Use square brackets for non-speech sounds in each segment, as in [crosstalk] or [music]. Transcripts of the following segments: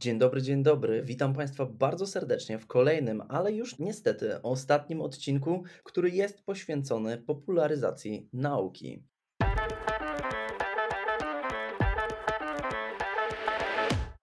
Dzień dobry, dzień dobry. Witam Państwa bardzo serdecznie w kolejnym, ale już niestety ostatnim odcinku, który jest poświęcony popularyzacji nauki.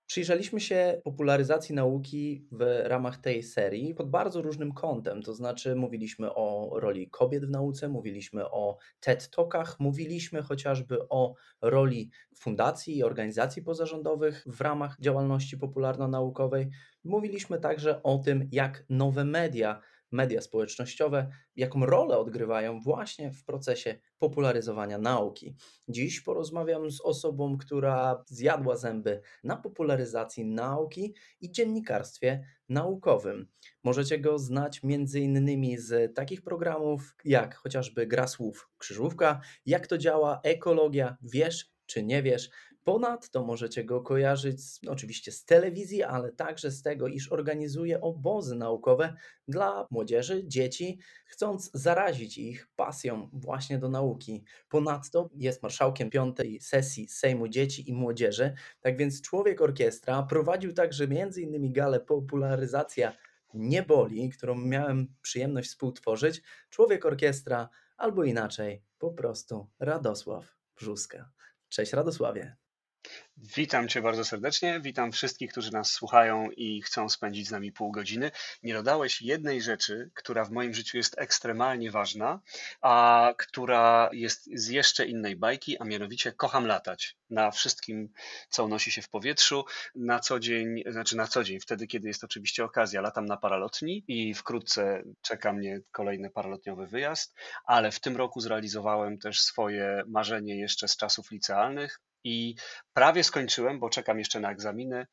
Przyjrzeliśmy się popularyzacji nauki w ramach tej serii pod bardzo różnym kątem. To znaczy, mówiliśmy o roli kobiet w nauce, mówiliśmy o TED Talkach, mówiliśmy chociażby o roli fundacji i organizacji pozarządowych w ramach działalności popularno-naukowej. Mówiliśmy także o tym, jak nowe media media społecznościowe, jaką rolę odgrywają właśnie w procesie popularyzowania nauki. Dziś porozmawiam z osobą, która zjadła zęby na popularyzacji nauki i dziennikarstwie naukowym. Możecie go znać m.in. z takich programów jak chociażby Gra Słów Krzyżówka, jak to działa ekologia, wiesz czy nie wiesz, Ponadto możecie go kojarzyć oczywiście z telewizji, ale także z tego, iż organizuje obozy naukowe dla młodzieży, dzieci, chcąc zarazić ich pasją właśnie do nauki. Ponadto jest marszałkiem piątej sesji Sejmu Dzieci i Młodzieży, tak więc człowiek orkiestra prowadził także m.in. galę Popularyzacja nie boli, którą miałem przyjemność współtworzyć. Człowiek orkiestra, albo inaczej, po prostu Radosław Brzuska. Cześć Radosławie. Witam Cię bardzo serdecznie. Witam wszystkich, którzy nas słuchają i chcą spędzić z nami pół godziny. Nie dodałeś jednej rzeczy, która w moim życiu jest ekstremalnie ważna, a która jest z jeszcze innej bajki, a mianowicie kocham latać na wszystkim, co unosi się w powietrzu. Na co dzień, znaczy na co dzień, wtedy, kiedy jest oczywiście okazja, latam na paralotni i wkrótce czeka mnie kolejny paralotniowy wyjazd, ale w tym roku zrealizowałem też swoje marzenie jeszcze z czasów licealnych i prawie skończyłem, bo czekam jeszcze na egzaminy,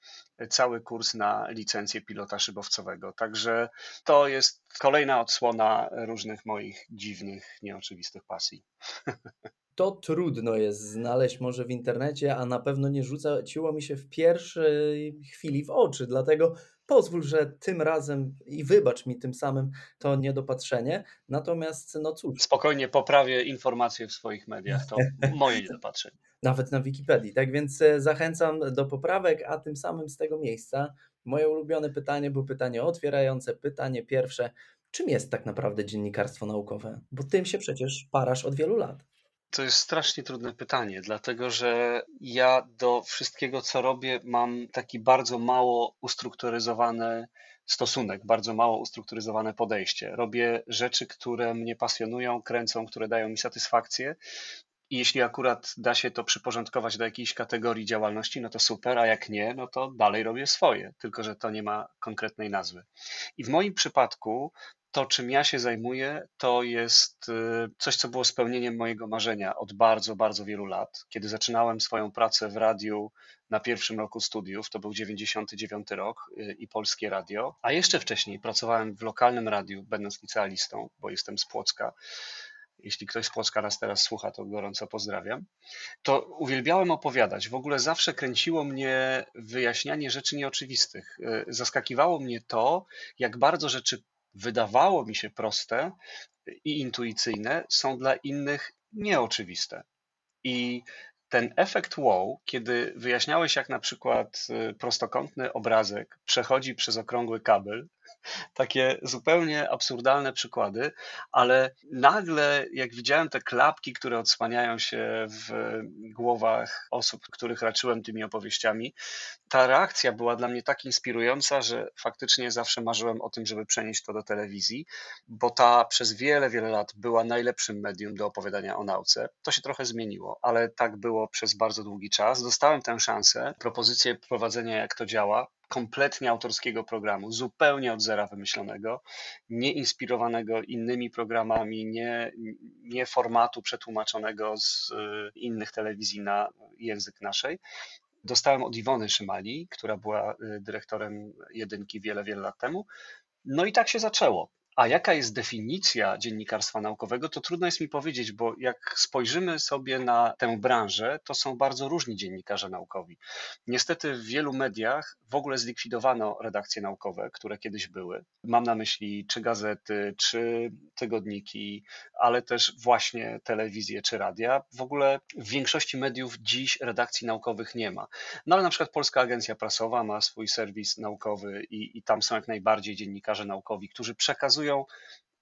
cały kurs na licencję pilota szybowcowego. Także to jest kolejna odsłona różnych moich dziwnych, nieoczywistych pasji. [laughs] To trudno jest znaleźć może w internecie, a na pewno nie rzucało mi się w pierwszej chwili w oczy, dlatego pozwól, że tym razem i wybacz mi tym samym to niedopatrzenie. Natomiast, no cóż. Spokojnie poprawię informacje w swoich mediach, to [laughs] moje niedopatrzenie. Nawet na Wikipedii. Tak więc e, zachęcam do poprawek, a tym samym z tego miejsca moje ulubione pytanie było pytanie otwierające, pytanie pierwsze. Czym jest tak naprawdę dziennikarstwo naukowe? Bo tym się przecież parasz od wielu lat. To jest strasznie trudne pytanie, dlatego że ja do wszystkiego, co robię, mam taki bardzo mało ustrukturyzowany stosunek, bardzo mało ustrukturyzowane podejście. Robię rzeczy, które mnie pasjonują, kręcą, które dają mi satysfakcję. I jeśli akurat da się to przyporządkować do jakiejś kategorii działalności, no to super, a jak nie, no to dalej robię swoje, tylko że to nie ma konkretnej nazwy. I w moim przypadku to, czym ja się zajmuję, to jest y, coś, co było spełnieniem mojego marzenia od bardzo, bardzo wielu lat. Kiedy zaczynałem swoją pracę w radiu na pierwszym roku studiów, to był 99 rok y, i Polskie Radio, a jeszcze wcześniej pracowałem w lokalnym radiu, będąc licealistą, bo jestem z Płocka. Jeśli ktoś z Płocka nas teraz słucha, to gorąco pozdrawiam. To uwielbiałem opowiadać. W ogóle zawsze kręciło mnie wyjaśnianie rzeczy nieoczywistych. Y, zaskakiwało mnie to, jak bardzo rzeczy wydawało mi się proste i intuicyjne, są dla innych nieoczywiste. I ten efekt wow, kiedy wyjaśniałeś, jak na przykład y, prostokątny obrazek przechodzi przez okrągły kabel, takie zupełnie absurdalne przykłady, ale nagle, jak widziałem te klapki, które odsłaniają się w głowach osób, których raczyłem tymi opowieściami, ta reakcja była dla mnie tak inspirująca, że faktycznie zawsze marzyłem o tym, żeby przenieść to do telewizji, bo ta przez wiele, wiele lat była najlepszym medium do opowiadania o nauce. To się trochę zmieniło, ale tak było przez bardzo długi czas. Dostałem tę szansę, propozycję prowadzenia, jak to działa, kompletnie autorskiego programu, zupełnie od zera wymyślonego, nie inspirowanego innymi programami, nie, nie formatu przetłumaczonego z y, innych telewizji na język naszej. Dostałem od Iwony Szymali, która była y, dyrektorem jedynki wiele, wiele lat temu. No i tak się zaczęło. A jaka jest definicja dziennikarstwa naukowego, to trudno jest mi powiedzieć, bo jak spojrzymy sobie na tę branżę, to są bardzo różni dziennikarze naukowi. Niestety w wielu mediach w ogóle zlikwidowano redakcje naukowe, które kiedyś były. Mam na myśli czy gazety, czy tygodniki, ale też właśnie telewizję czy radia. W ogóle w większości mediów dziś redakcji naukowych nie ma. No ale na przykład Polska Agencja Prasowa ma swój serwis naukowy i, i tam są jak najbardziej dziennikarze naukowi, którzy przekazują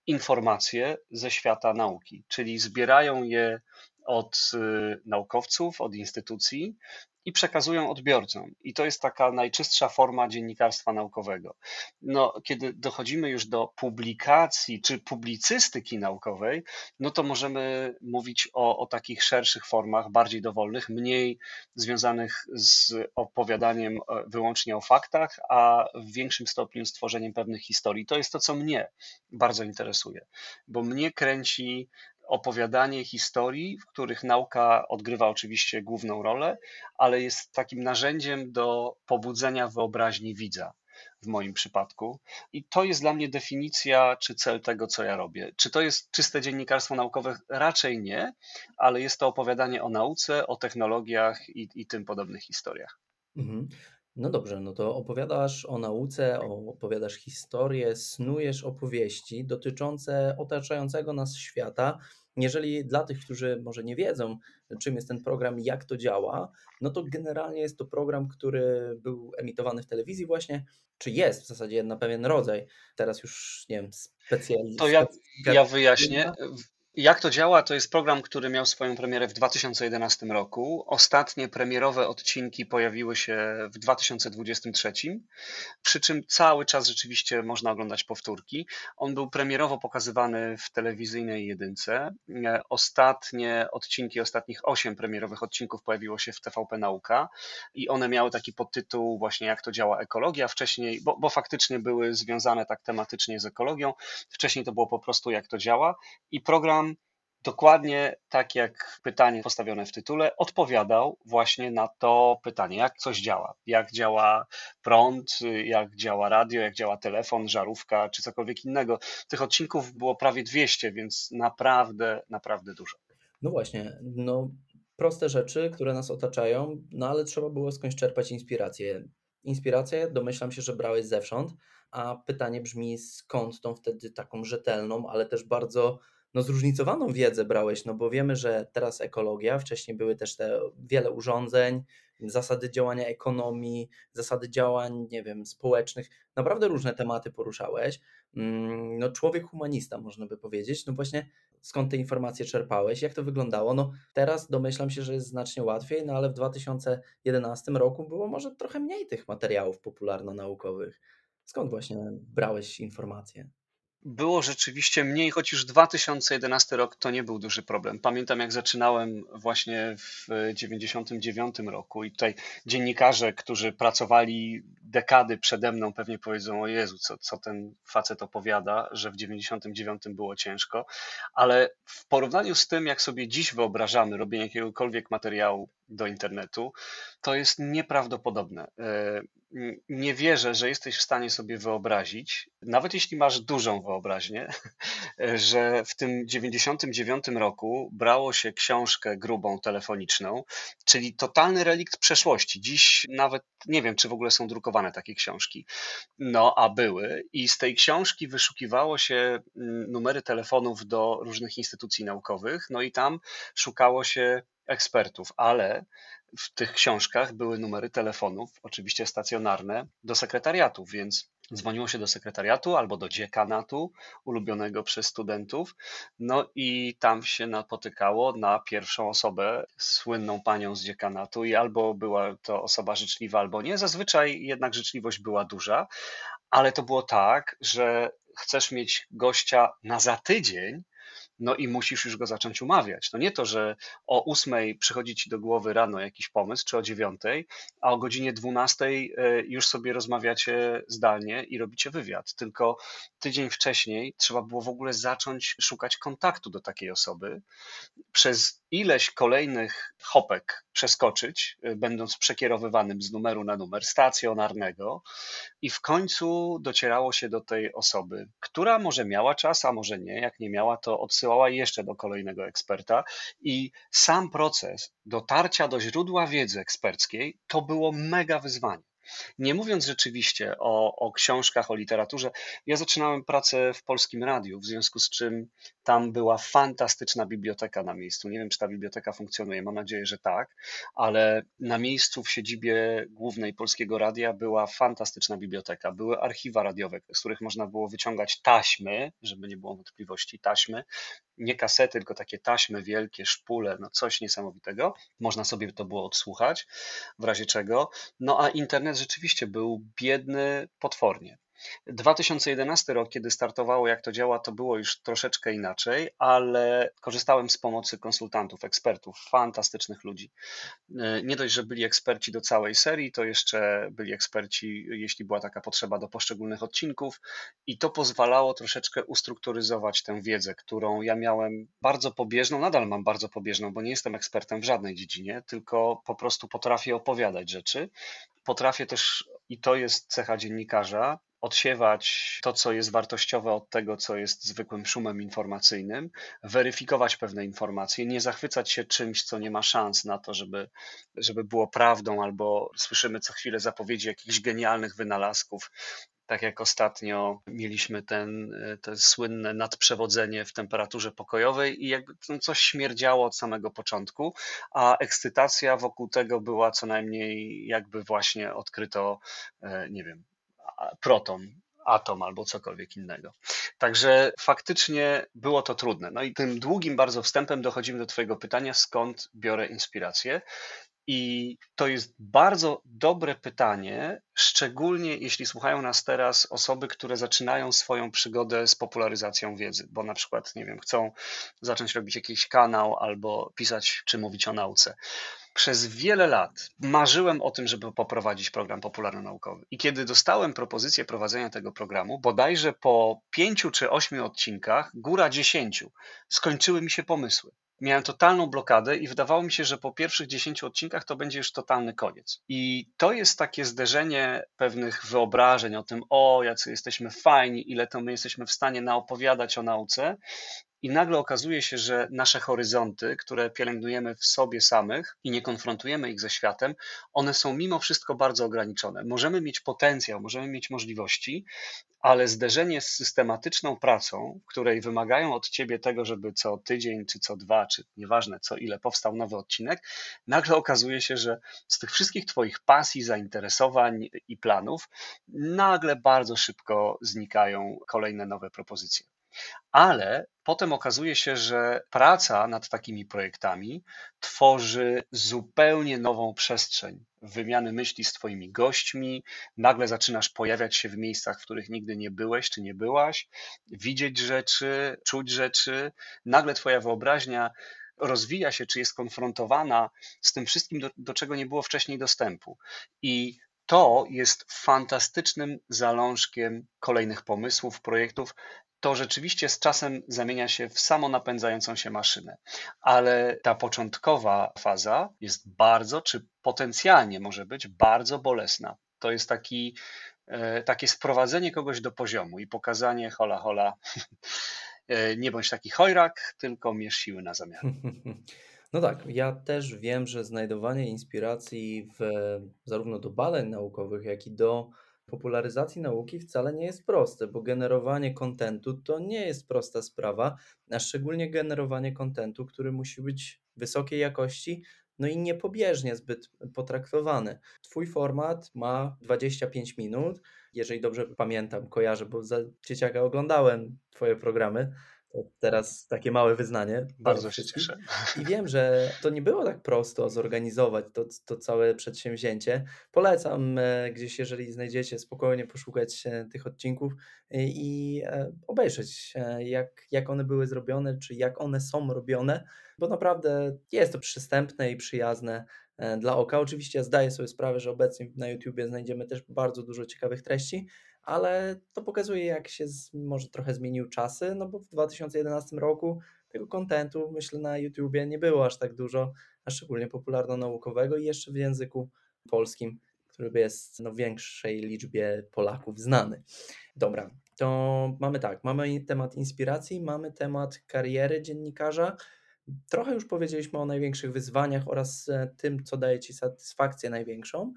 informacje ze świata nauki, czyli zbierają je od y, naukowców, od instytucji i przekazują odbiorcom. I to jest taka najczystsza forma dziennikarstwa naukowego. No, kiedy dochodzimy już do publikacji czy publicystyki naukowej, no to możemy mówić o, o takich szerszych formach, bardziej dowolnych, mniej związanych z opowiadaniem e, wyłącznie o faktach, a w większym stopniu tworzeniem pewnych historii. To jest to, co mnie bardzo interesuje, bo mnie kręci opowiadanie historii, w których nauka odgrywa oczywiście główną rolę, ale jest takim narzędziem do pobudzenia wyobraźni widza w moim przypadku. I to jest dla mnie definicja czy cel tego, co ja robię. Czy to jest czyste dziennikarstwo naukowe? Raczej nie, ale jest to opowiadanie o nauce, o technologiach i, i tym podobnych historiach. Mhm. No dobrze, no to opowiadasz o nauce, opowiadasz historię, snujesz opowieści dotyczące otaczającego nas świata. Jeżeli dla tych, którzy może nie wiedzą, czym jest ten program i jak to działa, no to generalnie jest to program, który był emitowany w telewizji właśnie, czy jest w zasadzie na pewien rodzaj. Teraz już, nie wiem, specjalnie. To ja, ja wyjaśnię. Jak to działa? To jest program, który miał swoją premierę w 2011 roku. Ostatnie premierowe odcinki pojawiły się w 2023, przy czym cały czas rzeczywiście można oglądać powtórki. On był premierowo pokazywany w telewizyjnej jedynce. Ostatnie odcinki, ostatnich osiem premierowych odcinków pojawiło się w TVP Nauka i one miały taki podtytuł właśnie jak to działa ekologia. Wcześniej, bo, bo faktycznie były związane tak tematycznie z ekologią. Wcześniej to było po prostu jak to działa i program dokładnie tak jak pytanie postawione w tytule, odpowiadał właśnie na to pytanie, jak coś działa, jak działa prąd, jak działa radio, jak działa telefon, żarówka czy cokolwiek innego. Tych odcinków było prawie 200, więc naprawdę, naprawdę dużo. No właśnie, no proste rzeczy, które nas otaczają, no ale trzeba było skądś czerpać inspirację. Inspirację domyślam się, że brałeś zewsząd, a pytanie brzmi, skąd tą wtedy taką rzetelną, ale też bardzo no, zróżnicowaną wiedzę brałeś, no bo wiemy, że teraz ekologia, wcześniej były też te wiele urządzeń, zasady działania ekonomii, zasady działań, nie wiem, społecznych, naprawdę różne tematy poruszałeś. Mm, no, człowiek humanista, można by powiedzieć. No właśnie, skąd te informacje czerpałeś, jak to wyglądało? No, teraz domyślam się, że jest znacznie łatwiej, no ale w 2011 roku było może trochę mniej tych materiałów popularno-naukowych. Skąd właśnie brałeś informacje? Było rzeczywiście mniej, choć już 2011 rok to nie był duży problem. Pamiętam, jak zaczynałem właśnie w 99 roku i tutaj dziennikarze, którzy pracowali dekady przede mną, pewnie powiedzą: O Jezu, co, co ten facet opowiada, że w 99 było ciężko. Ale w porównaniu z tym, jak sobie dziś wyobrażamy robienie jakiegokolwiek materiału do internetu, to jest nieprawdopodobne. E, nie wierzę, że jesteś w stanie sobie wyobrazić, nawet jeśli masz dużą wyobraźnię, [laughs] że w tym 99 roku brało się książkę grubą telefoniczną, czyli totalny relikt przeszłości. Dziś nawet nie wiem, czy w ogóle są drukowane takie książki. No, a były. I z tej książki wyszukiwało się mm, numery telefonów do różnych instytucji naukowych, no i tam szukało się ekspertów, ale w tych książkach były numery telefonów, oczywiście stacjonarne, do sekretariatów, więc dzwoniło się do sekretariatu albo do dziekanatu ulubionego przez studentów, no i tam się napotykało na pierwszą osobę, słynną panią z dziekanatu i albo była to osoba życzliwa, albo nie. Zazwyczaj jednak życzliwość była duża, ale to było tak, że chcesz mieć gościa na za tydzień, no i musisz już go zacząć umawiać. No nie to, że o ósmej przychodzi ci do głowy rano jakiś pomysł, czy o dziewiątej, a o godzinie dwunastej e, już sobie rozmawiacie zdalnie i robicie wywiad, tylko tydzień wcześniej trzeba było w ogóle zacząć szukać kontaktu do takiej osoby. Przez ileś kolejnych hopek przeskoczyć, y, będąc przekierowywanym z numeru na numer stacjonarnego, i w końcu docierało się do tej osoby, która może miała czas, a może nie. Jak nie miała, to odsyłała jeszcze do kolejnego eksperta. I sam proces dotarcia do źródła wiedzy eksperckiej to było mega wyzwanie. Nie mówiąc rzeczywiście o, o książkach, o literaturze, ja zaczynałem pracę w polskim radiu, w związku z czym tam była fantastyczna biblioteka na miejscu. Nie wiem, czy ta biblioteka funkcjonuje, mam nadzieję, że tak, ale na miejscu w siedzibie głównej polskiego radia była fantastyczna biblioteka. Były archiwa radiowe, z których można było wyciągać taśmy, żeby nie było wątpliwości, taśmy, nie kasety, tylko takie taśmy wielkie, szpule, no coś niesamowitego. Można sobie to było odsłuchać, w razie czego. No a internet rzeczywiście był biedny potwornie. 2011 rok, kiedy startowało, jak to działa, to było już troszeczkę inaczej, ale korzystałem z pomocy konsultantów, ekspertów, fantastycznych ludzi. E, nie dość, że byli eksperci do całej serii, to jeszcze byli eksperci, jeśli była taka potrzeba, do poszczególnych odcinków, i to pozwalało troszeczkę ustrukturyzować tę wiedzę, którą ja miałem bardzo pobieżną, nadal mam bardzo pobieżną, bo nie jestem ekspertem w żadnej dziedzinie, tylko po prostu potrafię opowiadać rzeczy. Potrafię też, i to jest cecha dziennikarza, odsiewać to, co jest wartościowe od tego, co jest zwykłym szumem informacyjnym, weryfikować pewne informacje, nie zachwycać się czymś, co nie ma szans na to, żeby, żeby było prawdą, albo słyszymy co chwilę zapowiedzi jakichś genialnych wynalazków. Tak jak ostatnio mieliśmy ten, te słynne nadprzewodzenie w temperaturze pokojowej i jak no, coś śmierdziało od samego początku, a ekscytacja wokół tego była co najmniej jakby właśnie odkryto, e, nie wiem, proton, atom albo cokolwiek innego. Także faktycznie było to trudne. No i tym długim bardzo wstępem dochodzimy do Twojego pytania, skąd biorę inspirację. I to jest bardzo dobre pytanie, szczególnie jeśli słuchają nas teraz osoby, które zaczynają swoją przygodę z popularyzacją wiedzy, bo na przykład, nie wiem, chcą zacząć robić jakiś kanał albo pisać czy mówić o nauce. Przez wiele lat marzyłem o tym, żeby poprowadzić program popularno-naukowy. I kiedy dostałem propozycję prowadzenia tego programu, bodajże po pięciu czy ośmiu odcinkach, góra dziesięciu, skończyły mi się pomysły miałem totalną blokadę i wydawało mi się, że po pierwszych 10 odcinkach to będzie już totalny koniec. I to jest takie zderzenie pewnych wyobrażeń o tym, o, jacy jesteśmy fajni, ile to my jesteśmy w stanie naopowiadać o nauce, i nagle okazuje się, że nasze horyzonty, które pielęgnujemy w sobie samych i nie konfrontujemy ich ze światem, one są mimo wszystko bardzo ograniczone. Możemy mieć potencjał, możemy mieć możliwości, ale zderzenie z systematyczną pracą, której wymagają od ciebie tego, żeby co tydzień, czy co dwa, czy nieważne co ile powstał nowy odcinek, nagle okazuje się, że z tych wszystkich twoich pasji, zainteresowań i planów, nagle bardzo szybko znikają kolejne nowe propozycje. Ale potem okazuje się, że praca nad takimi projektami tworzy zupełnie nową przestrzeń wymiany myśli z Twoimi gośćmi. Nagle zaczynasz pojawiać się w miejscach, w których nigdy nie byłeś czy nie byłaś, widzieć rzeczy, czuć rzeczy. Nagle Twoja wyobraźnia rozwija się, czy jest konfrontowana z tym wszystkim, do, do czego nie było wcześniej dostępu. I to jest fantastycznym zalążkiem kolejnych pomysłów, projektów, to rzeczywiście z czasem zamienia się w samonapędzającą się maszynę. Ale ta początkowa faza jest bardzo, czy potencjalnie może być bardzo bolesna. To jest taki, e, takie sprowadzenie kogoś do poziomu i pokazanie hola hola, [laughs] e, nie bądź taki chojrak, tylko mierz siły na zamiar. [laughs] No tak, ja też wiem, że znajdowanie inspiracji w, zarówno do badań naukowych, jak i do popularyzacji nauki wcale nie jest proste, bo generowanie kontentu to nie jest prosta sprawa, a szczególnie generowanie kontentu, który musi być wysokiej jakości, no i niepobieżnie zbyt potraktowany. Twój format ma 25 minut, jeżeli dobrze pamiętam, kojarzę, bo za dzieciaka oglądałem Twoje programy teraz takie małe wyznanie. Bardzo się cieszę. I wiem, że to nie było tak prosto zorganizować to, to całe przedsięwzięcie. Polecam e, gdzieś, jeżeli znajdziecie, spokojnie poszukać tych odcinków i e, obejrzeć, e, jak, jak one były zrobione, czy jak one są robione, bo naprawdę jest to przystępne i przyjazne dla oka. Oczywiście zdaję sobie sprawę, że obecnie na YouTubie znajdziemy też bardzo dużo ciekawych treści, ale to pokazuje, jak się z, może trochę zmienił czasy, no bo w 2011 roku tego kontentu, myślę, na YouTubie nie było aż tak dużo, a szczególnie popularno-naukowego i jeszcze w języku polskim, który jest no, większej liczbie Polaków znany. Dobra, to mamy tak, mamy temat inspiracji, mamy temat kariery dziennikarza. Trochę już powiedzieliśmy o największych wyzwaniach oraz e, tym, co daje Ci satysfakcję największą,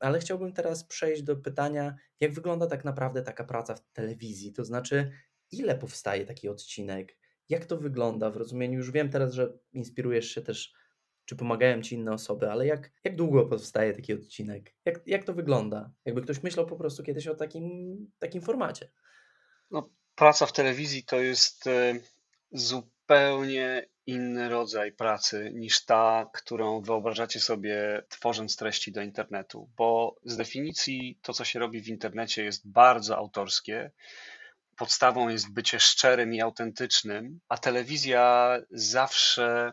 ale chciałbym teraz przejść do pytania, jak wygląda tak naprawdę taka praca w telewizji? To znaczy, ile powstaje taki odcinek? Jak to wygląda w rozumieniu? Już wiem teraz, że inspirujesz się też, czy pomagają ci inne osoby, ale jak, jak długo powstaje taki odcinek? Jak, jak to wygląda? Jakby ktoś myślał po prostu kiedyś o takim, takim formacie. No, praca w telewizji to jest e, zupełnie inny rodzaj pracy niż ta, którą wyobrażacie sobie tworząc treści do internetu, bo z definicji to, co się robi w internecie, jest bardzo autorskie. Podstawą jest bycie szczerym i autentycznym, a telewizja zawsze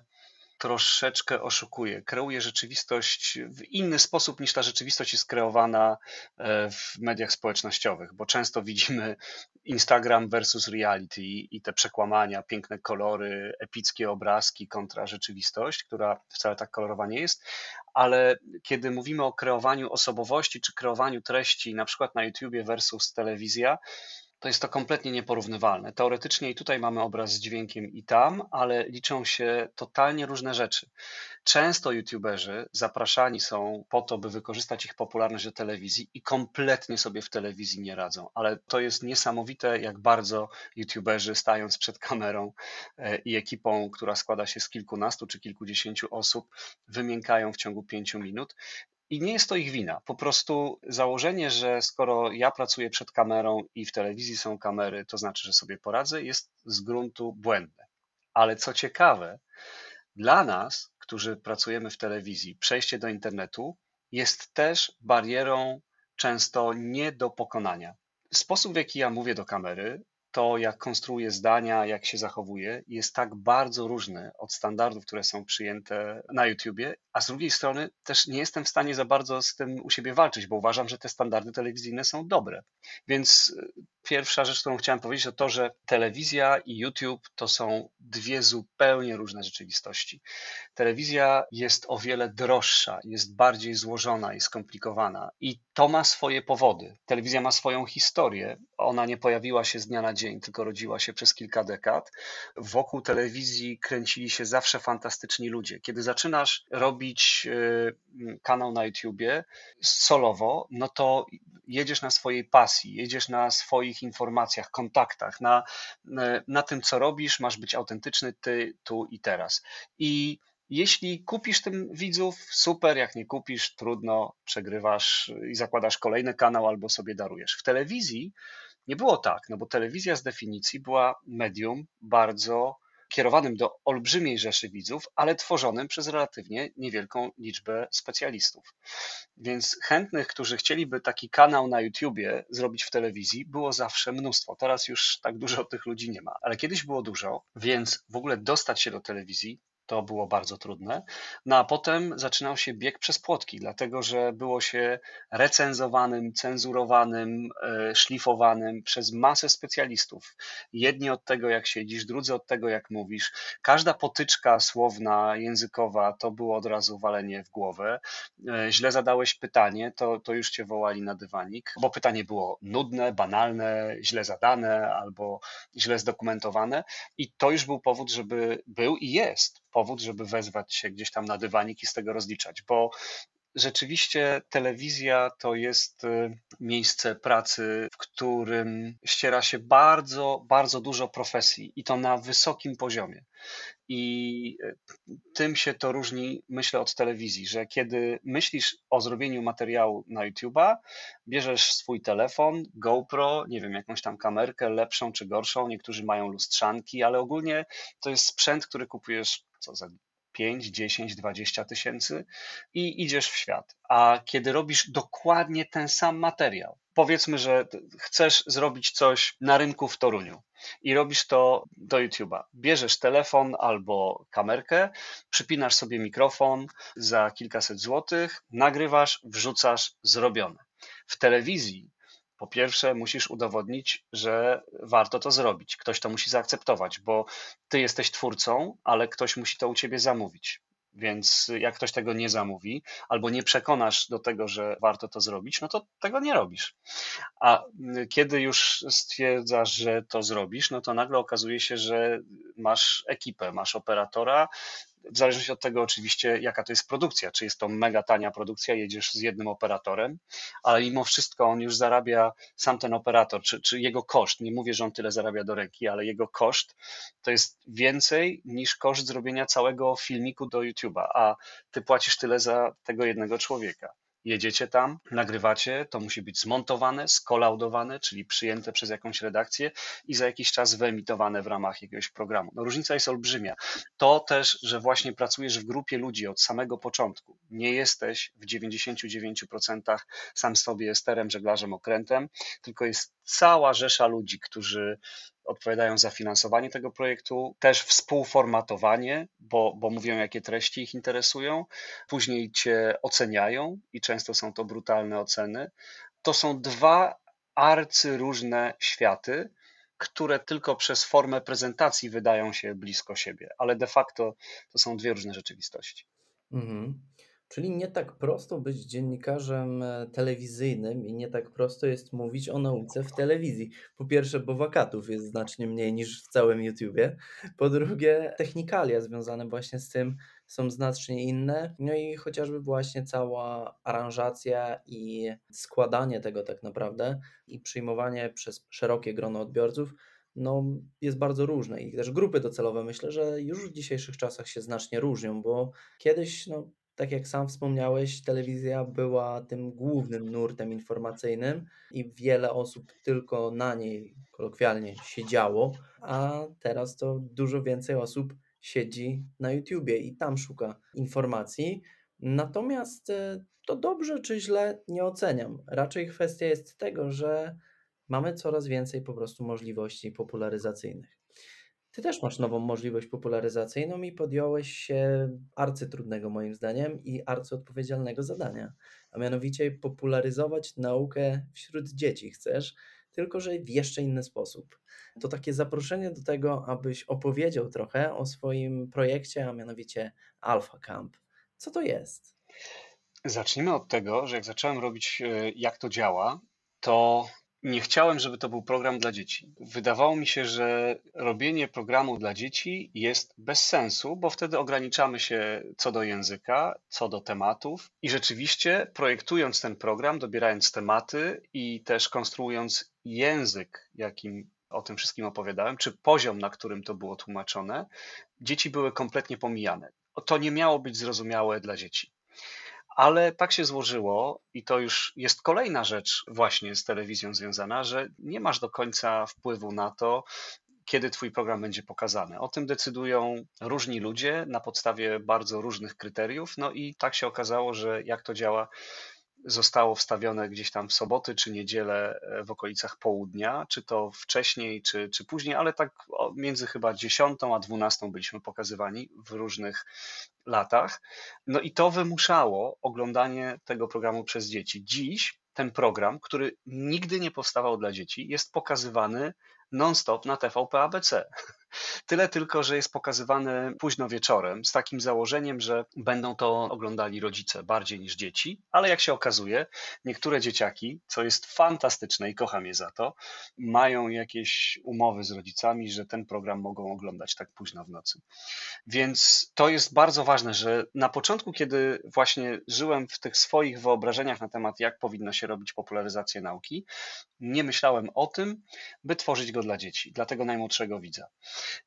troszeczkę oszukuje, kreuje rzeczywistość w inny sposób niż ta rzeczywistość jest kreowana e, w mediach społecznościowych, bo często widzimy Instagram versus reality i te przekłamania, piękne kolory, epickie obrazki kontra rzeczywistość, która wcale tak kolorowa nie jest, ale kiedy mówimy o kreowaniu osobowości czy kreowaniu treści, na przykład na YouTubie versus telewizja, to jest to kompletnie nieporównywalne. Teoretycznie i tutaj mamy obraz z dźwiękiem i tam, ale liczą się totalnie różne rzeczy. Często youtuberzy zapraszani są po to, by wykorzystać ich popularność do telewizji i kompletnie sobie w telewizji nie radzą, ale to jest niesamowite, jak bardzo youtuberzy stając przed kamerą e, i ekipą, która składa się z kilkunastu czy kilkudziesięciu osób, wymiękają w ciągu pięciu minut i nie jest to ich wina. Po prostu założenie, że skoro ja pracuję przed kamerą i w telewizji są kamery, to znaczy, że sobie poradzę, jest z gruntu błędne. Ale co ciekawe, dla nas, którzy pracujemy w telewizji, przejście do internetu jest też barierą często nie do pokonania. Sposób, w jaki ja mówię do kamery, to, jak konstruuje zdania, jak się zachowuje, jest tak bardzo różny od standardów, które są przyjęte na YouTubie, a z drugiej strony też nie jestem w stanie za bardzo z tym u siebie walczyć, bo uważam, że te standardy telewizyjne są dobre. Więc pierwsza rzecz, którą chciałem powiedzieć, to to, że telewizja i YouTube to są dwie zupełnie różne rzeczywistości. Telewizja jest o wiele droższa, jest bardziej złożona i skomplikowana i to ma swoje powody. Telewizja ma swoją historię. Ona nie pojawiła się z dnia na dzień, tylko rodziła się przez kilka dekad. Wokół telewizji kręcili się zawsze fantastyczni ludzie. Kiedy zaczynasz robić y, kanał na YouTubie solowo, no to jedziesz na swojej pasji, jedziesz na swoich informacjach, kontaktach, na, na tym, co robisz, masz być autentyczny ty, tu i teraz. I jeśli kupisz tym widzów, super, jak nie kupisz, trudno, przegrywasz i zakładasz kolejny kanał albo sobie darujesz. W telewizji nie było tak, no bo telewizja z definicji była medium bardzo kierowanym do olbrzymiej rzeszy widzów, ale tworzonym przez relatywnie niewielką liczbę specjalistów. Więc chętnych, którzy chcieliby taki kanał na YouTubie zrobić w telewizji, było zawsze mnóstwo. Teraz już tak dużo tych ludzi nie ma, ale kiedyś było dużo, więc w ogóle dostać się do telewizji to było bardzo trudne. No a potem zaczynał się bieg przez płotki, dlatego że było się recenzowanym, cenzurowanym, e, szlifowanym przez masę specjalistów. Jedni od tego, jak siedzisz, drudzy od tego, jak mówisz. Każda potyczka słowna, językowa to było od razu walenie w głowę. E, źle zadałeś pytanie, to, to już cię wołali na dywanik, bo pytanie było nudne, banalne, źle zadane albo źle zdokumentowane. I to już był powód, żeby był i jest powód, żeby wezwać się gdzieś tam na dywanik i z tego rozliczać, bo rzeczywiście telewizja to jest y, miejsce pracy, w którym ściera się bardzo, bardzo dużo profesji i to na wysokim poziomie. I y, tym się to różni, myślę, od telewizji, że kiedy myślisz o zrobieniu materiału na YouTube'a, bierzesz swój telefon, GoPro, nie wiem, jakąś tam kamerkę, lepszą czy gorszą, niektórzy mają lustrzanki, ale ogólnie to jest sprzęt, który kupujesz co za 5, 10, 20 tysięcy i idziesz w świat. A kiedy robisz dokładnie ten sam materiał, powiedzmy, że chcesz zrobić coś na rynku w Toruniu i robisz to do YouTube'a. Bierzesz telefon albo kamerkę, przypinasz sobie mikrofon za kilkaset złotych, nagrywasz, wrzucasz, zrobione. W telewizji Po pierwsze, musisz udowodnić, że warto to zrobić. Ktoś to musi zaakceptować, bo ty jesteś twórcą, ale ktoś musi to u ciebie zamówić. Więc jak ktoś tego nie zamówi, albo nie przekonasz do tego, że warto to zrobić, no to tego nie robisz. A kiedy już stwierdzasz, że to zrobisz, no to nagle okazuje się, że masz ekipę, masz operatora, w zależności od tego oczywiście, jaka to jest produkcja. Czy jest to mega tania produkcja, jedziesz z jednym operatorem, ale mimo wszystko on już zarabia sam ten operator, czy, czy jego koszt. Nie mówię, że on tyle zarabia do ręki, ale jego koszt to jest więcej niż koszt zrobienia całego filmiku do YouTube'a, a ty płacisz tyle za tego jednego człowieka jedziecie tam, nagrywacie, to musi być zmontowane, skolaudowane, czyli przyjęte przez jakąś redakcję i za jakiś czas wyemitowane w ramach jakiegoś programu. No, różnica jest olbrzymia. To też, że właśnie pracujesz w grupie ludzi od samego początku. Nie jesteś w 99% sam sobie sterem, żeglarzem, okrętem, tylko jest cała rzesza ludzi, którzy odpowiadają za finansowanie tego projektu, też współformatowanie, bo, bo mówią, jakie treści ich interesują, później cię oceniają i często są to brutalne oceny. To są dwa arcyróżne światy, które tylko przez formę prezentacji wydają się blisko siebie, ale de facto to są dwie różne rzeczywistości. Mhm. Czyli nie tak prosto być dziennikarzem e, telewizyjnym i nie tak prosto jest mówić o nauce w telewizji. Po pierwsze, bo wakatów jest znacznie mniej niż w całym YouTubie. Po drugie, technikalia związane właśnie z tym są znacznie inne. No i chociażby właśnie cała aranżacja i składanie tego tak naprawdę i przyjmowanie przez szerokie grono odbiorców no, jest bardzo różne i też grupy docelowe myślę, że już w dzisiejszych czasach się znacznie różnią, bo kiedyś no, tak jak sam wspomniałeś, telewizja była tym głównym nurtem informacyjnym i wiele osób tylko na niej, kolokwialnie, siedziało, a teraz to dużo więcej osób siedzi na YouTubie i tam szuka informacji. Natomiast e, to dobrze czy źle nie oceniam. Raczej kwestia jest tego, że mamy coraz więcej po prostu możliwości popularyzacyjnych. Ty też masz nową możliwość popularyzacyjną i podjąłeś się arcytrudnego moim zdaniem i arcyodpowiedzialnego zadania, a mianowicie popularyzować naukę wśród dzieci chcesz, tylko że w jeszcze inny sposób. To takie zaproszenie do tego, abyś opowiedział trochę o swoim projekcie, a mianowicie Alpha Camp. Co to jest? Zacznijmy od tego, że jak zacząłem robić, e, jak to działa, to nie chciałem, żeby to był program dla dzieci. Wydawało mi się, że robienie programu dla dzieci jest bez sensu, bo wtedy ograniczamy się co do języka, co do tematów. I rzeczywiście, projektując ten program, dobierając tematy i też konstruując język, jakim o tym wszystkim opowiadałem, czy poziom, na którym to było tłumaczone, dzieci były kompletnie pomijane. To nie miało być zrozumiałe dla dzieci. Ale tak się złożyło, i to już jest kolejna rzecz właśnie z telewizją związana, że nie masz do końca wpływu na to, kiedy Twój program będzie pokazany. O tym decydują różni ludzie na podstawie bardzo różnych kryteriów. No i tak się okazało, że jak to działa, zostało wstawione gdzieś tam w soboty czy niedzielę e, w okolicach południa, czy to wcześniej, czy, czy później, ale tak między chyba 10 a 12 byliśmy pokazywani w różnych latach. No i to wymuszało oglądanie tego programu przez dzieci. Dziś ten program, który nigdy nie powstawał dla dzieci, jest pokazywany non-stop na TVP ABC. Tyle tylko, że jest pokazywany późno wieczorem z takim założeniem, że będą to oglądali rodzice bardziej niż dzieci, ale jak się okazuje, niektóre dzieciaki, co jest fantastyczne i kocham je za to, mają jakieś umowy z rodzicami, że ten program mogą oglądać tak późno w nocy. Więc to jest bardzo ważne, że na początku, kiedy właśnie żyłem w tych swoich wyobrażeniach na temat, jak powinno się robić popularyzację nauki, nie myślałem o tym, by tworzyć go dla dzieci, dla tego najmłodszego widza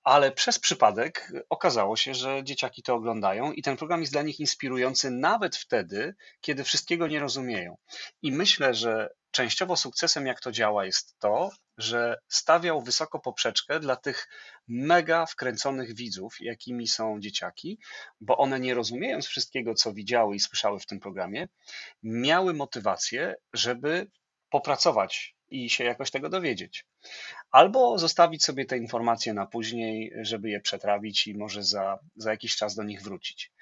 ale przez przypadek okazało się, że dzieciaki to oglądają i ten program jest dla nich inspirujący nawet wtedy, kiedy wszystkiego nie rozumieją. I myślę, że częściowo sukcesem, jak to działa, jest to, że stawiał wysoko poprzeczkę dla tych mega wkręconych widzów, jakimi są dzieciaki, bo one nie rozumiejąc wszystkiego, co widziały i słyszały w tym programie, miały motywację, żeby popracować i się jakoś tego dowiedzieć. Albo zostawić sobie te informacje na później, żeby je przetrawić i może za, za jakiś czas do nich wrócić.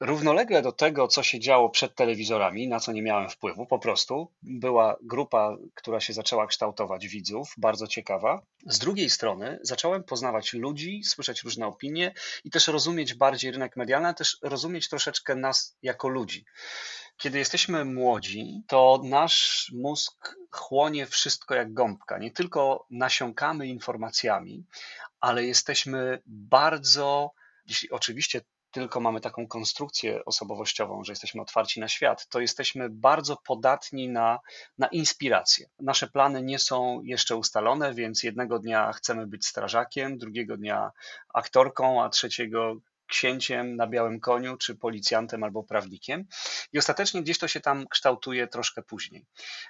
Równolegle do tego, co się działo przed telewizorami, na co nie miałem wpływu, po prostu była grupa, która się zaczęła kształtować widzów, bardzo ciekawa. Z drugiej strony zacząłem poznawać ludzi, słyszeć różne opinie i też rozumieć bardziej rynek medialny, a też rozumieć troszeczkę nas jako ludzi. Kiedy jesteśmy młodzi, to nasz mózg chłonie wszystko jak gąbka. Nie tylko nasiąkamy informacjami, ale jesteśmy bardzo, jeśli oczywiście tylko mamy taką konstrukcję osobowościową, że jesteśmy otwarci na świat, to jesteśmy bardzo podatni na, na inspirację. Nasze plany nie są jeszcze ustalone, więc jednego dnia chcemy być strażakiem, drugiego dnia aktorką, a trzeciego księciem na białym koniu, czy policjantem albo prawnikiem. I ostatecznie gdzieś to się tam kształtuje troszkę później.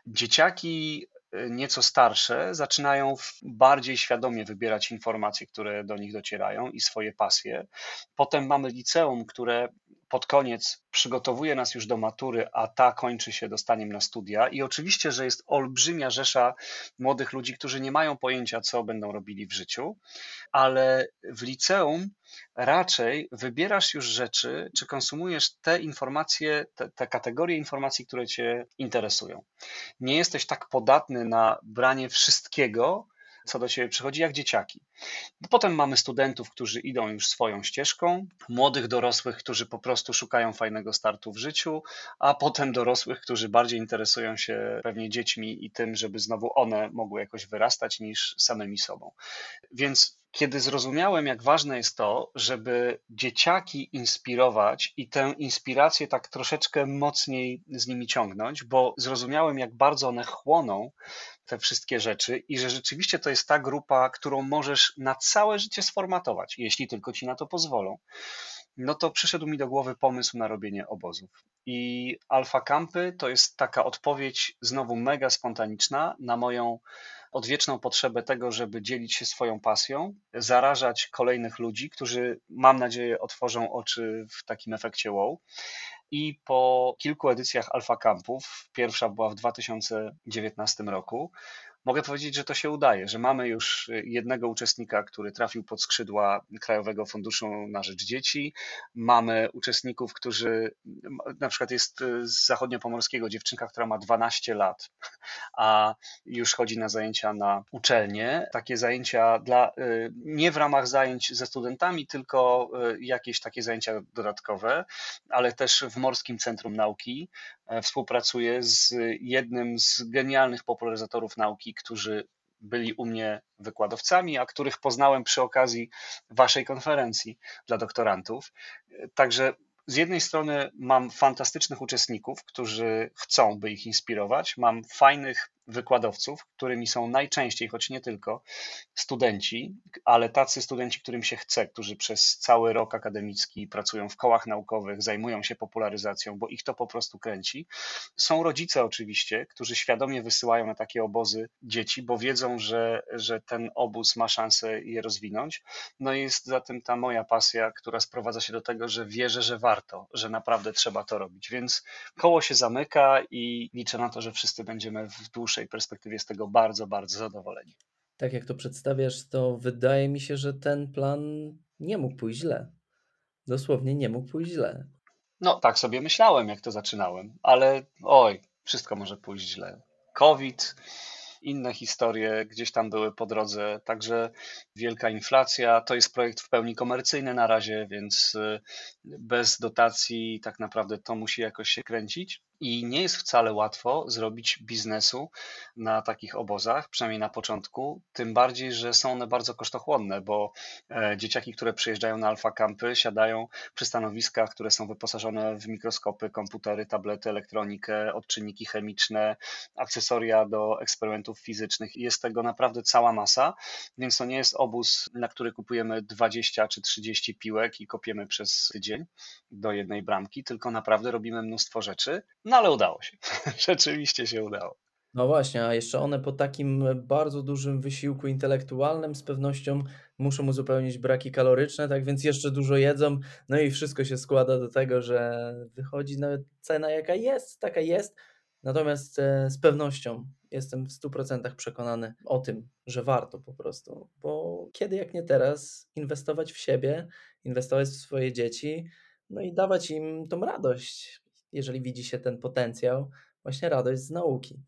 Dzieciaki nieco starsze zaczynają bardziej świadomie wybierać informacje, które do nich docierają i swoje pasje. Potem mamy liceum, które pod koniec przygotowuje nas już do matury, a ta kończy się dostaniem na studia. I oczywiście, że jest olbrzymia rzesza młodych ludzi, którzy nie mają pojęcia, co będą robili w życiu, ale w liceum raczej wybierasz już rzeczy, czy konsumujesz te informacje, te, te kategorie informacji, które Cię interesują. Nie jesteś tak podatny na branie wszystkiego, co do siebie przychodzi, jak dzieciaki. Potem mamy studentów, którzy idą już swoją ścieżką, młodych dorosłych, którzy po prostu szukają fajnego startu w życiu, a potem dorosłych, którzy bardziej interesują się pewnie dziećmi i tym, żeby znowu one mogły jakoś wyrastać niż samymi sobą. Więc kiedy zrozumiałem, jak ważne jest to, żeby dzieciaki inspirować i tę inspirację tak troszeczkę mocniej z nimi ciągnąć, bo zrozumiałem, jak bardzo one chłoną te wszystkie rzeczy i że rzeczywiście to jest ta grupa, którą możesz na całe życie sformatować, jeśli tylko ci na to pozwolą. No to przyszedł mi do głowy pomysł na robienie obozów. I Alfa Campy to jest taka odpowiedź znowu mega spontaniczna na moją odwieczną potrzebę tego, żeby dzielić się swoją pasją, zarażać kolejnych ludzi, którzy mam nadzieję otworzą oczy w takim efekcie wow. I po kilku edycjach Alfa Campów, pierwsza była w 2019 roku, mogę powiedzieć, że to się udaje, że mamy już jednego uczestnika, który trafił pod skrzydła Krajowego Funduszu na Rzecz Dzieci. Mamy uczestników, którzy, na przykład jest z zachodniopomorskiego dziewczynka, która ma 12 lat, a już chodzi na zajęcia na uczelnię. Takie zajęcia dla, nie w ramach zajęć ze studentami, tylko jakieś takie zajęcia dodatkowe, ale też w Morskim Centrum Nauki. E, współpracuję z jednym z genialnych popularyzatorów nauki, którzy byli u mnie wykładowcami, a których poznałem przy okazji waszej konferencji dla doktorantów. Także z jednej strony mam fantastycznych uczestników, którzy chcą, by ich inspirować, mam fajnych wykładowców, którymi są najczęściej, choć nie tylko, studenci, ale tacy studenci, którym się chce, którzy przez cały rok akademicki pracują w kołach naukowych, zajmują się popularyzacją, bo ich to po prostu kręci. Są rodzice oczywiście, którzy świadomie wysyłają na takie obozy dzieci, bo wiedzą, że, że ten obóz ma szansę je rozwinąć. No jest zatem ta moja pasja, która sprowadza się do tego, że wierzę, że warto, że naprawdę trzeba to robić. Więc koło się zamyka i liczę na to, że wszyscy będziemy w dłuższej dłuższej perspektywie z tego bardzo, bardzo zadowoleni. Tak jak to przedstawiasz, to wydaje mi się, że ten plan nie mógł pójść źle. Dosłownie nie mógł pójść źle. No, tak sobie myślałem, jak to zaczynałem, ale oj, wszystko może pójść źle. COVID, inne historie gdzieś tam były po drodze, także wielka inflacja. To jest projekt w pełni komercyjny na razie, więc y, bez dotacji tak naprawdę to musi jakoś się kręcić. I nie jest wcale łatwo zrobić biznesu na takich obozach, przynajmniej na początku, tym bardziej, że są one bardzo kosztochłonne, bo e, dzieciaki, które przyjeżdżają na alfa campy, siadają przy stanowiskach, które są wyposażone w mikroskopy, komputery, tablety, elektronikę, odczynniki chemiczne, akcesoria do eksperymentów fizycznych. Jest tego naprawdę cała masa, więc to nie jest obóz, na który kupujemy 20 czy 30 piłek i kopiemy przez tydzień do jednej bramki, tylko naprawdę robimy mnóstwo rzeczy. No ale udało się. [laughs] Rzeczywiście się udało. No właśnie, a jeszcze one po takim bardzo dużym wysiłku intelektualnym z pewnością muszą uzupełnić braki kaloryczne, tak więc jeszcze dużo jedzą, no i wszystko się składa do tego, że wychodzi nawet cena jaka jest, taka jest, natomiast e, z pewnością Jestem w 100% przekonany o tym, że warto po prostu, bo kiedy jak nie teraz inwestować w siebie, inwestować w swoje dzieci, no i dawać im tą radość, jeżeli widzi się ten potencjał, właśnie radość z nauki.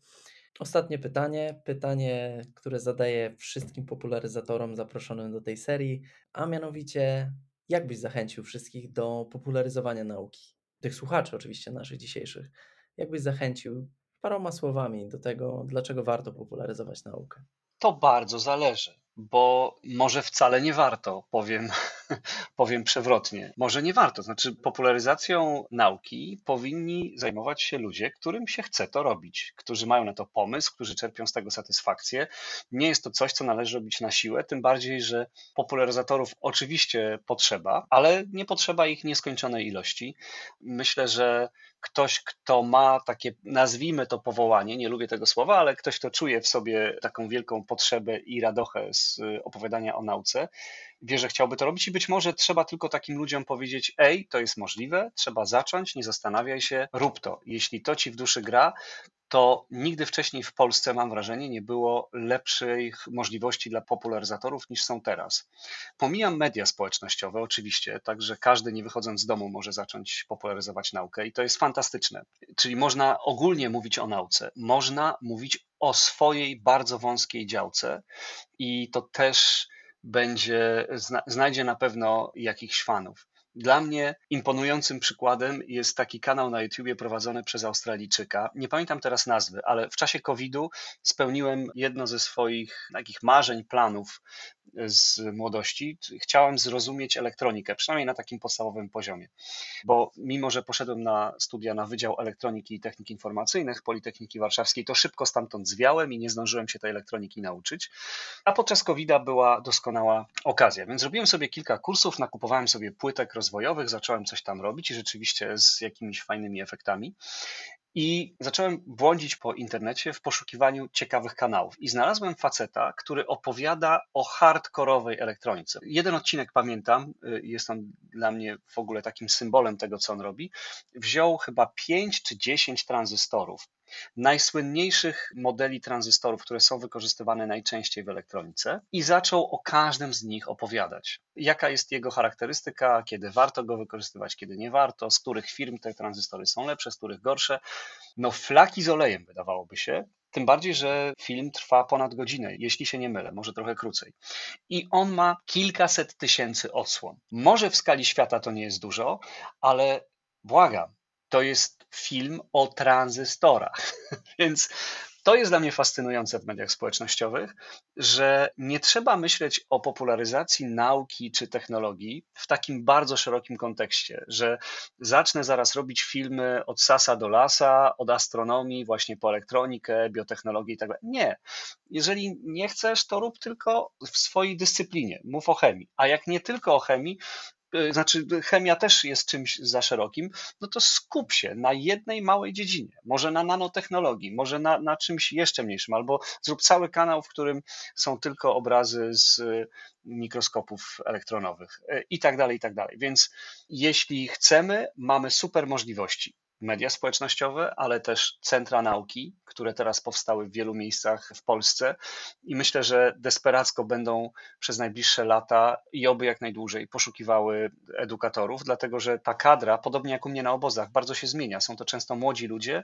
Ostatnie pytanie, pytanie, które zadaję wszystkim popularyzatorom zaproszonym do tej serii, a mianowicie, jak byś zachęcił wszystkich do popularyzowania nauki? Tych słuchaczy, oczywiście, naszych dzisiejszych. Jak byś zachęcił paroma słowami do tego, dlaczego warto popularyzować naukę? To bardzo zależy, bo może wcale nie warto, powiem, [laughs] powiem przewrotnie. Może nie warto. Znaczy, popularyzacją nauki powinni zajmować się ludzie, którym się chce to robić, którzy mają na to pomysł, którzy czerpią z tego satysfakcję. Nie jest to coś, co należy robić na siłę, tym bardziej, że popularyzatorów oczywiście potrzeba, ale nie potrzeba ich nieskończonej ilości. Myślę, że ktoś, kto ma takie, nazwijmy to powołanie, nie lubię tego słowa, ale ktoś, kto czuje w sobie taką wielką potrzebę i radochę z opowiadania o nauce, wie, że chciałby to robić i być może trzeba tylko takim ludziom powiedzieć: Ej, to jest możliwe, trzeba zacząć, nie zastanawiaj się, rób to. Jeśli to ci w duszy gra, to nigdy wcześniej w Polsce, mam wrażenie, nie było lepszych możliwości dla popularyzatorów niż są teraz. Pomijam media społecznościowe, oczywiście, także każdy nie wychodząc z domu może zacząć popularyzować naukę i to jest fantastyczne. Czyli można ogólnie mówić o nauce, można mówić o swojej bardzo wąskiej działce i to też będzie, znajdzie na pewno jakichś fanów. Dla mnie imponującym przykładem jest taki kanał na YouTubie prowadzony przez Australijczyka. Nie pamiętam teraz nazwy, ale w czasie COVID-u spełniłem jedno ze swoich takich marzeń, planów z młodości. Chciałem zrozumieć elektronikę, przynajmniej na takim podstawowym poziomie. Bo mimo, że poszedłem na studia na Wydział Elektroniki i Technik Informacyjnych Politechniki Warszawskiej, to szybko stamtąd zwiałem i nie zdążyłem się tej elektroniki nauczyć. A podczas COVID-a była doskonała okazja, więc zrobiłem sobie kilka kursów, nakupowałem sobie płytek rozwojowych, zacząłem coś tam robić i rzeczywiście z jakimiś fajnymi efektami. I zacząłem błądzić po internecie w poszukiwaniu ciekawych kanałów. I znalazłem faceta, który opowiada o hardkorowej elektronice. Jeden odcinek pamiętam, y, jest on dla mnie w ogóle takim symbolem tego, co on robi. Wziął chyba 5 czy 10 tranzystorów, najsłynniejszych modeli tranzystorów, które są wykorzystywane najczęściej w elektronice i zaczął o każdym z nich opowiadać. Jaka jest jego charakterystyka, kiedy warto go wykorzystywać, kiedy nie warto, z których firm te tranzystory są lepsze, z których gorsze. No flaki z olejem wydawałoby się, tym bardziej, że film trwa ponad godzinę, jeśli się nie mylę, może trochę krócej. I on ma kilkaset tysięcy odsłon. Może w skali świata to nie jest dużo, ale błagam, to jest film o tranzystorach. [laughs] Więc to jest dla mnie fascynujące w mediach społecznościowych, że nie trzeba myśleć o popularyzacji nauki czy technologii w takim bardzo szerokim kontekście, że zacznę zaraz robić filmy od sasa do lasa, od astronomii, właśnie po elektronikę, biotechnologię i tak. Nie. Jeżeli nie chcesz, to rób tylko w swojej dyscyplinie. Mów o chemii. A jak nie tylko o chemii, znaczy chemia też jest czymś za szerokim, no to skup się na jednej małej dziedzinie, może na nanotechnologii, może na, na czymś jeszcze mniejszym, albo zrób cały kanał, w którym są tylko obrazy z mikroskopów elektronowych e, i tak dalej, i tak dalej. Więc jeśli chcemy, mamy super możliwości media społecznościowe, ale też centra nauki, które teraz powstały w wielu miejscach w Polsce i myślę, że desperacko będą przez najbliższe lata i oby jak najdłużej poszukiwały edukatorów, dlatego że ta kadra, podobnie jak u mnie na obozach, bardzo się zmienia. Są to często młodzi ludzie,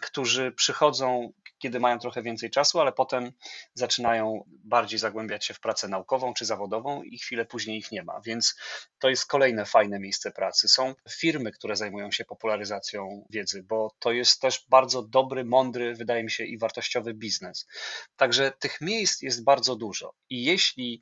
którzy przychodzą, kiedy mają trochę więcej czasu, ale potem zaczynają bardziej zagłębiać się w pracę naukową czy zawodową i chwilę później ich nie ma. Więc to jest kolejne fajne miejsce pracy. Są firmy, które zajmują się popularyzacją wiedzy, bo to jest też bardzo dobry, mądry, wydaje mi się, i wartościowy biznes. Także tych miejsc jest bardzo dużo. I jeśli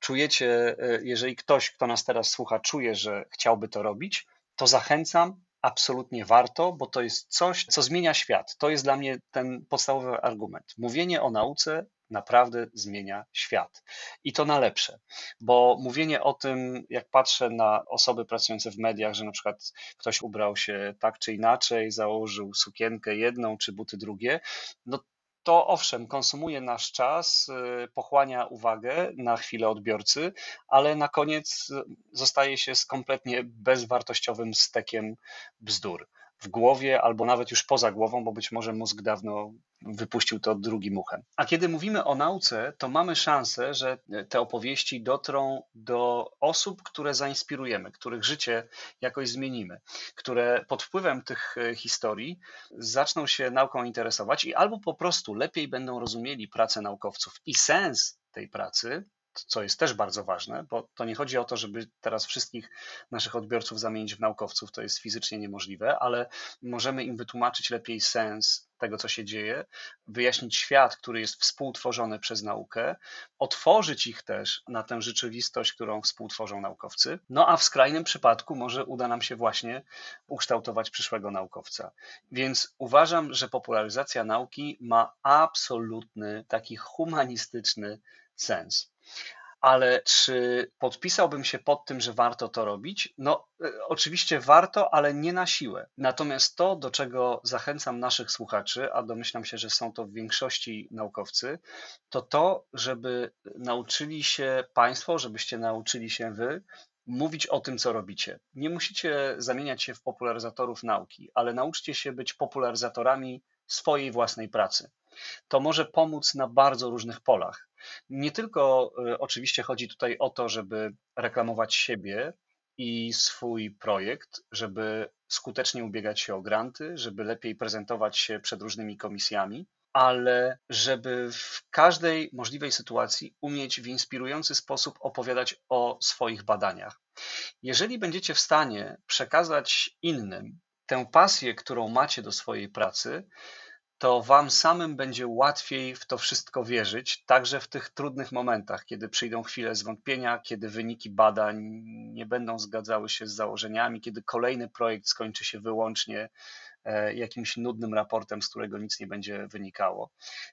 czujecie, e, jeżeli ktoś, kto nas teraz słucha, czuje, że chciałby to robić, to zachęcam, absolutnie warto, bo to jest coś, co zmienia świat. To jest dla mnie ten podstawowy argument. Mówienie o nauce naprawdę zmienia świat. I to na lepsze, bo mówienie o tym, jak patrzę na osoby pracujące w mediach, że na przykład ktoś ubrał się tak czy inaczej, założył sukienkę jedną czy buty drugie, no to owszem, konsumuje nasz czas, y, pochłania uwagę na chwilę odbiorcy, ale na koniec zostaje się z kompletnie bezwartościowym stekiem bzdur. W głowie albo nawet już poza głową, bo być może mózg dawno wypuścił to drugim uchem. A kiedy mówimy o nauce, to mamy szansę, że te opowieści dotrą do osób, które zainspirujemy, których życie jakoś zmienimy, które pod wpływem tych e, historii zaczną się nauką interesować i albo po prostu lepiej będą rozumieli pracę naukowców i sens tej pracy, co jest też bardzo ważne, bo to nie chodzi o to, żeby teraz wszystkich naszych odbiorców zamienić w naukowców, to jest fizycznie niemożliwe, ale możemy im wytłumaczyć lepiej sens tego, co się dzieje, wyjaśnić świat, który jest współtworzony przez naukę, otworzyć ich też na tę rzeczywistość, którą współtworzą naukowcy. No a w skrajnym przypadku może uda nam się właśnie ukształtować przyszłego naukowca. Więc uważam, że popularyzacja nauki ma absolutny, taki humanistyczny sens. Ale czy podpisałbym się pod tym, że warto to robić? No, e, oczywiście warto, ale nie na siłę. Natomiast to, do czego zachęcam naszych słuchaczy, a domyślam się, że są to w większości naukowcy, to to, żeby nauczyli się Państwo, żebyście nauczyli się Wy mówić o tym, co robicie. Nie musicie zamieniać się w popularyzatorów nauki, ale nauczcie się być popularyzatorami swojej własnej pracy. To może pomóc na bardzo różnych polach. Nie tylko e, oczywiście chodzi tutaj o to, żeby reklamować siebie i swój projekt, żeby skutecznie ubiegać się o granty, żeby lepiej prezentować się przed różnymi komisjami, ale żeby w każdej możliwej sytuacji umieć w inspirujący sposób opowiadać o swoich badaniach. Jeżeli będziecie w stanie przekazać innym tę pasję, którą macie do swojej pracy, to wam samym będzie łatwiej w to wszystko wierzyć, także w tych trudnych momentach, kiedy przyjdą chwile zwątpienia, kiedy wyniki badań nie będą zgadzały się z założeniami, kiedy kolejny projekt skończy się wyłącznie e, jakimś nudnym raportem, z którego nic nie będzie wynikało.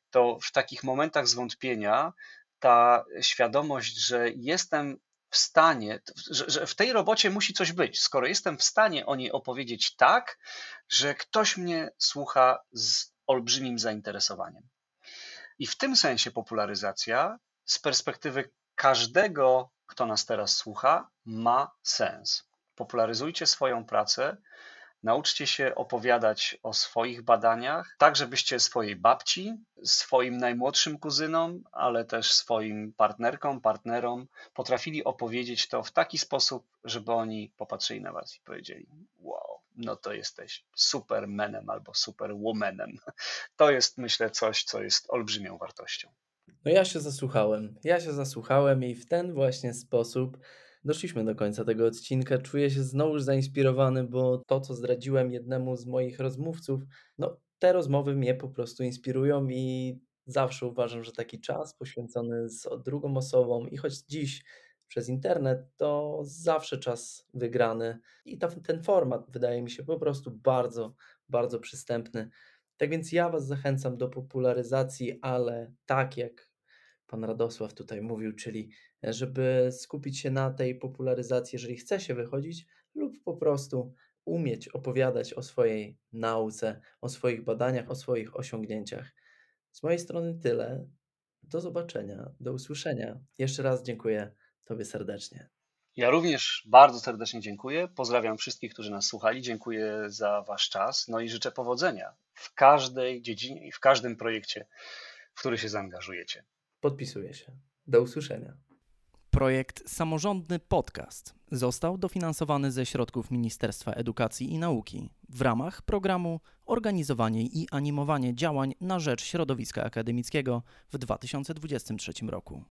To w takich momentach zwątpienia ta świadomość, że jestem w stanie, że, w tej robocie musi coś być. Skoro jestem w stanie o niej opowiedzieć tak, że ktoś mnie słucha z olbrzymim zainteresowaniem. I w tym sensie popularyzacja z perspektywy każdego, kto nas teraz słucha, ma sens. Popularyzujcie swoją pracę, nauczcie się opowiadać o swoich badaniach, tak żebyście swojej babci, swoim najmłodszym kuzynom, ale też swoim partnerkom, partnerom potrafili opowiedzieć to w taki sposób, żeby oni popatrzyli na was i powiedzieli: Wow, no to jesteś supermenem albo superwomanem. [laughs] To jest, myślę, coś, co jest olbrzymią wartością. No ja się zasłuchałem. Ja się zasłuchałem i w ten właśnie sposób doszliśmy do końca tego odcinka. Czuję się znowu zainspirowany, bo to, co zdradziłem jednemu z moich rozmówców, no te rozmowy mnie po prostu inspirują i zawsze uważam, że taki czas poświęcony z drugą osobą i choć dziś przez internet, to zawsze czas wygrany. I ta, ten format wydaje mi się po prostu bardzo, bardzo przystępny. Tak więc ja Was zachęcam do popularyzacji, ale tak jak Pan Radosław tutaj mówił, czyli żeby skupić się na tej popularyzacji, jeżeli chce się wychodzić, lub po prostu umieć opowiadać o swojej nauce, o swoich badaniach, o swoich osiągnięciach. Z mojej strony tyle. Do zobaczenia, do usłyszenia. Jeszcze raz dziękuję Tobie serdecznie. Ja również bardzo serdecznie dziękuję. Pozdrawiam wszystkich, którzy nas słuchali. Dziękuję za Wasz czas. No i życzę powodzenia w każdej dziedzinie i w każdym projekcie, w który się zaangażujecie. Podpisuję się. Do usłyszenia. Projekt Samorządny Podcast został dofinansowany ze środków Ministerstwa Edukacji i Nauki w ramach programu Organizowanie i animowanie działań na rzecz środowiska akademickiego w 2023 roku.